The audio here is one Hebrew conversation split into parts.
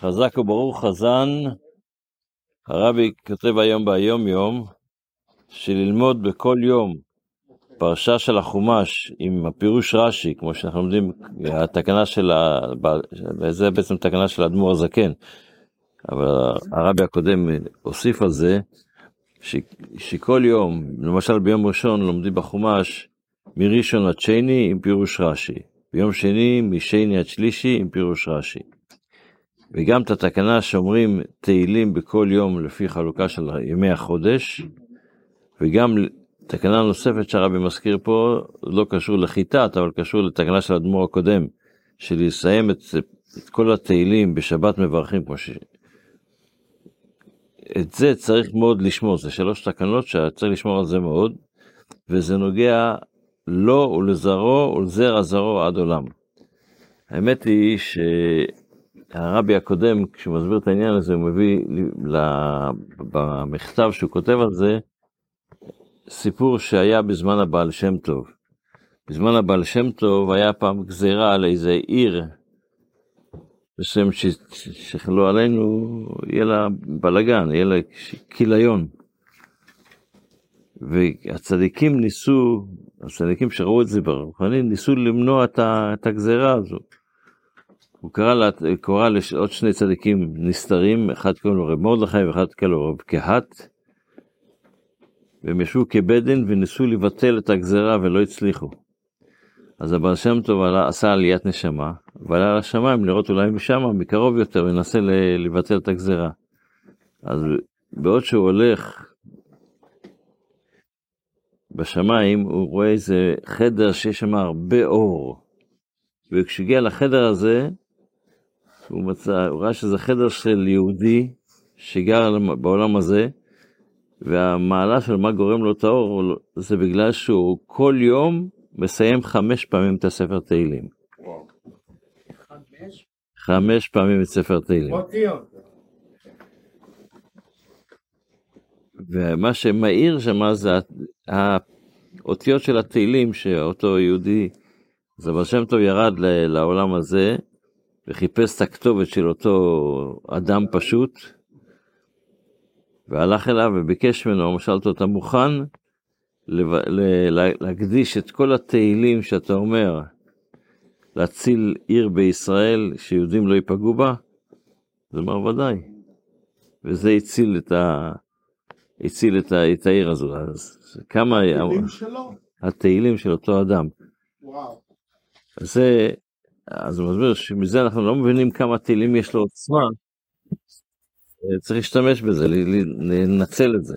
חזק וברוך חזן, הרבי כותב היום ביום יום, שללמוד בכל יום פרשה של החומש עם הפירוש רש"י, כמו שאנחנו לומדים, התקנה של ה... וזה בעצם תקנה של האדמו"ר הזקן, אבל הרבי הקודם הוסיף על זה, ש... שכל יום, למשל ביום ראשון לומדים בחומש מראשון עד שני עם פירוש רש"י, ביום שני משני עד שלישי עם פירוש רש"י. וגם את התקנה שאומרים תהילים בכל יום לפי חלוקה של ימי החודש, וגם תקנה נוספת שהרבי מזכיר פה, לא קשור לחיטת, אבל קשור לתקנה של האדמו"ר הקודם, של לסיים את, את כל התהילים בשבת מברכים, כמו ש... את זה צריך מאוד לשמור, זה שלוש תקנות שצריך לשמור על זה מאוד, וזה נוגע לו ולזרעו ולזרע זרעו עד עולם. האמת היא שהרבי הקודם, כשהוא מסביר את העניין הזה, הוא מביא במכתב שהוא כותב על זה, סיפור שהיה בזמן הבעל שם טוב. בזמן הבעל שם טוב היה פעם גזירה על איזה עיר בשם שכלו עלינו, יהיה לה בלאגן, יהיה לה כיליון. והצדיקים ניסו, הצדיקים שראו את זה ברוחני, ניסו למנוע את הגזירה הזו. הוא קרא, לה, קרא לעוד שני צדיקים נסתרים, אחד קוראים לו רב מרדכי ואחד קוראים לו רב קהת. והם ישבו כבדין וניסו לבטל את הגזרה ולא הצליחו. אז הבעל שם טוב עלה, עשה עליית נשמה, ועלה לשמיים לראות אולי משם, מקרוב יותר, וינסה לבטל את הגזרה. אז בעוד שהוא הולך בשמיים, הוא רואה איזה חדר שיש שם הרבה אור. וכשהגיע לחדר הזה, הוא מצא, הוא ראה שזה חדר של יהודי שגר בעולם הזה, והמעלה של מה גורם לו את האור זה בגלל שהוא כל יום מסיים חמש פעמים את הספר תהילים. חמש פעמים את ספר תהילים. ומה שמאיר שם זה האותיות של התהילים שאותו יהודי, זה בר שם טוב ירד לעולם הזה וחיפש את הכתובת של אותו אדם פשוט, והלך אליו וביקש ממנו, שאל אותו, אתה מוכן להקדיש את כל התהילים שאתה אומר, להציל עיר בישראל שיהודים לא ייפגעו בה? אז הוא אמר, ודאי. וזה הציל את, ה... הציל את, ה... את העיר הזו. אז כמה... התהילים שלו? התהילים של אותו אדם. וואו. זה, אז הוא מסביר שמזה אנחנו לא מבינים כמה תהילים יש לו עוצמה, צריך להשתמש בזה, לנצל את זה.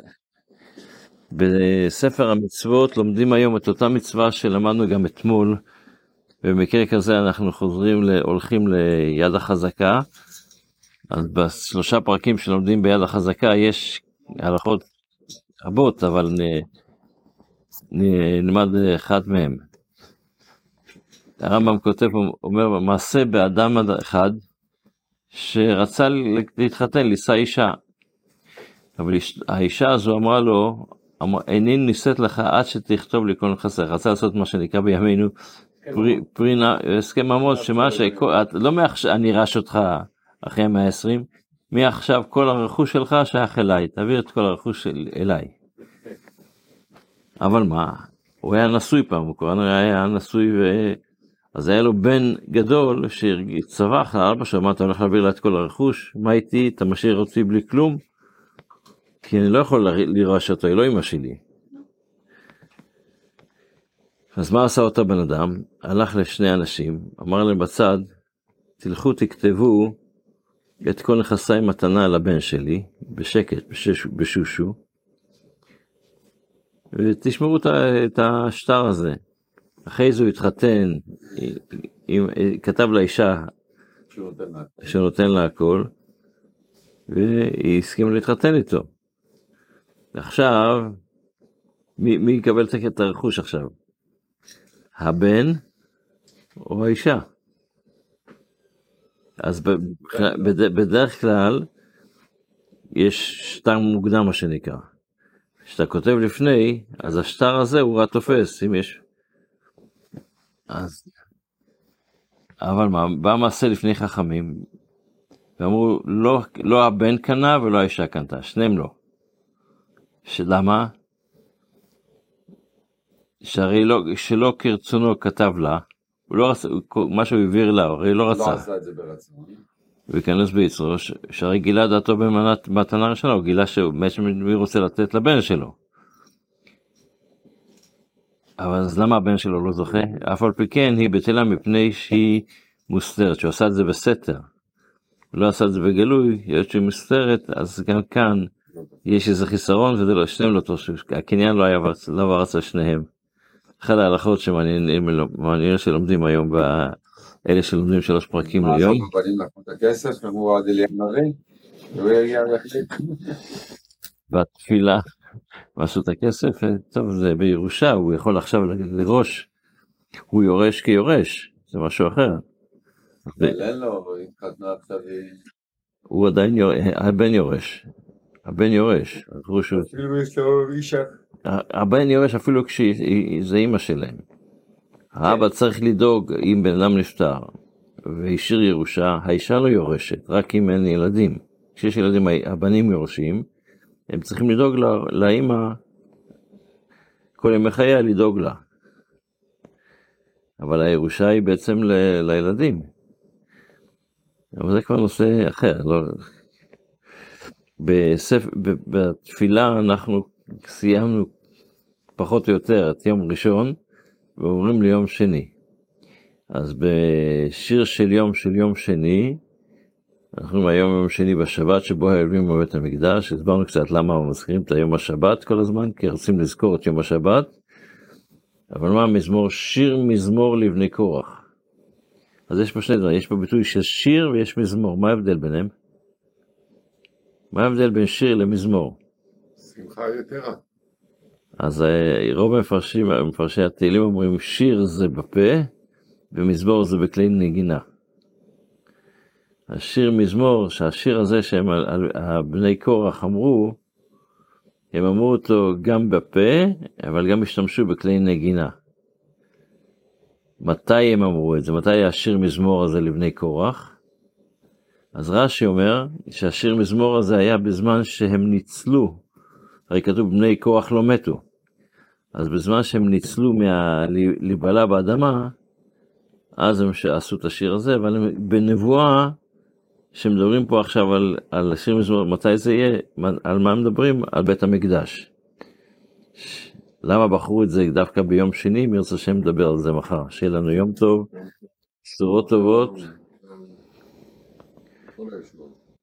בספר המצוות לומדים היום את אותה מצווה שלמדנו גם אתמול. במקרה כזה אנחנו חוזרים, הולכים ליד החזקה. אז בשלושה פרקים שלומדים ביד החזקה יש הלכות רבות, אבל נלמד אחד מהם. הרמב"ם כותב, אומר, מעשה באדם אחד, שרצה להתחתן, לישא אישה. אבל האישה הזו אמרה לו, איני נישאת לך עד שתכתוב לי כל חסר. רצה לעשות מה שנקרא בימינו פרי הסכם ממון, שמה לא מעכשיו אני ארש אותך אחרי 120, מעכשיו כל הרכוש שלך שייך אליי, תעביר את כל הרכוש אליי. אבל מה, הוא היה נשוי פעם, הוא היה נשוי אז היה לו בן גדול שצווח לאבא שלו, מה אתה הולך להעביר לה את כל הרכוש? מה איתי? אתה משאיר אותי בלי כלום? כי אני לא יכול לרעש אותו, היא לא אמא שלי. אז מה עשה אותו בן אדם? הלך לשני אנשים, אמר להם בצד, תלכו תכתבו את כל נכסי מתנה לבן שלי, בשקט, בשש, בשושו, ותשמעו את השטר הזה. אחרי זה הוא התחתן, עם, כתב לאישה שהוא נותן לה הכל, והיא הסכימה להתחתן איתו. עכשיו, מי, מי יקבל את הרכוש עכשיו? הבן או האישה? אז בדרך כלל יש שטר מוקדם מה שנקרא. כשאתה כותב לפני, אז השטר הזה הוא רק תופס, אם יש אז, אבל מה, בא מעשה לפני חכמים, ואמרו, לא, לא הבן קנה ולא האישה קנתה, שניהם לא. למה? שהרי לא, שלא כרצונו כתב לה, הוא לא רצה, מה שהוא העביר לה, הרי לא רצה. לא עשה את זה ברצון. וייכנס ביצרו, שהרי גילה דעתו במתנה ראשונה, הוא גילה שמי רוצה לתת לבן שלו. אבל אז למה הבן שלו לא זוכה? אף על פי כן היא בטלה מפני שהיא מוסתרת, שהוא עשה את זה בסתר. לא עשה את זה בגלוי, היות שהיא מוסתרת, אז גם כאן יש איזה חיסרון, וזה לא, שניהם לא טוב, הקניין לא היה, לא ברץ על שניהם. אחת ההלכות שמעניינות שלומדים היום, אלה שלומדים שלוש פרקים ליום. מה, ועשו את הכסף, טוב, זה בירושה, הוא יכול עכשיו לראש, הוא יורש כיורש, זה משהו אחר. אבל אין לו, הוא התחתנה עכשיו. הוא עדיין הבן יורש. הבן יורש. אפילו יש לו אישה. הבן יורש אפילו כשזה אימא שלהם. האבא צריך לדאוג אם בן אדם נפטר והשאיר ירושה, האישה לא יורשת, רק אם אין ילדים. כשיש ילדים הבנים יורשים, הם צריכים לדאוג לה- לאימא כל ימי חייה לדאוג לה. אבל הירושה היא בעצם ל- לילדים. אבל זה כבר נושא אחר. לא... בספ... בתפילה אנחנו סיימנו פחות או יותר את יום ראשון ועוברים ליום שני. אז בשיר של יום של יום שני, אנחנו היום יום שני בשבת שבו האלוהים בבית המקדש, הסברנו קצת למה מזכירים את היום השבת כל הזמן, כי רוצים לזכור את יום השבת. אבל מה המזמור? שיר מזמור לבני קורח. אז יש פה שני דברים, יש פה ביטוי של שיר ויש מזמור, מה ההבדל ביניהם? מה ההבדל בין שיר למזמור? שמחה יתרה. אז אה, רוב המפרשים, מפרשי התהילים אומרים שיר זה בפה ומזמור זה בכלי נגינה. השיר מזמור, שהשיר הזה שהם על, על, על בני קורח אמרו, הם אמרו אותו גם בפה, אבל גם השתמשו בכלי נגינה. מתי הם אמרו את זה? מתי השיר מזמור הזה לבני קורח? אז רש"י אומר שהשיר מזמור הזה היה בזמן שהם ניצלו, הרי כתוב בני קורח לא מתו, אז בזמן שהם ניצלו מהלבלה באדמה, אז הם עשו את השיר הזה, אבל בנבואה, שמדברים פה עכשיו על, על השיר מזמור, מתי זה יהיה, על מה מדברים? על בית המקדש. למה בחרו את זה דווקא ביום שני? אם ירצה השם נדבר על זה מחר. שיהיה לנו יום טוב, בשורות טובות.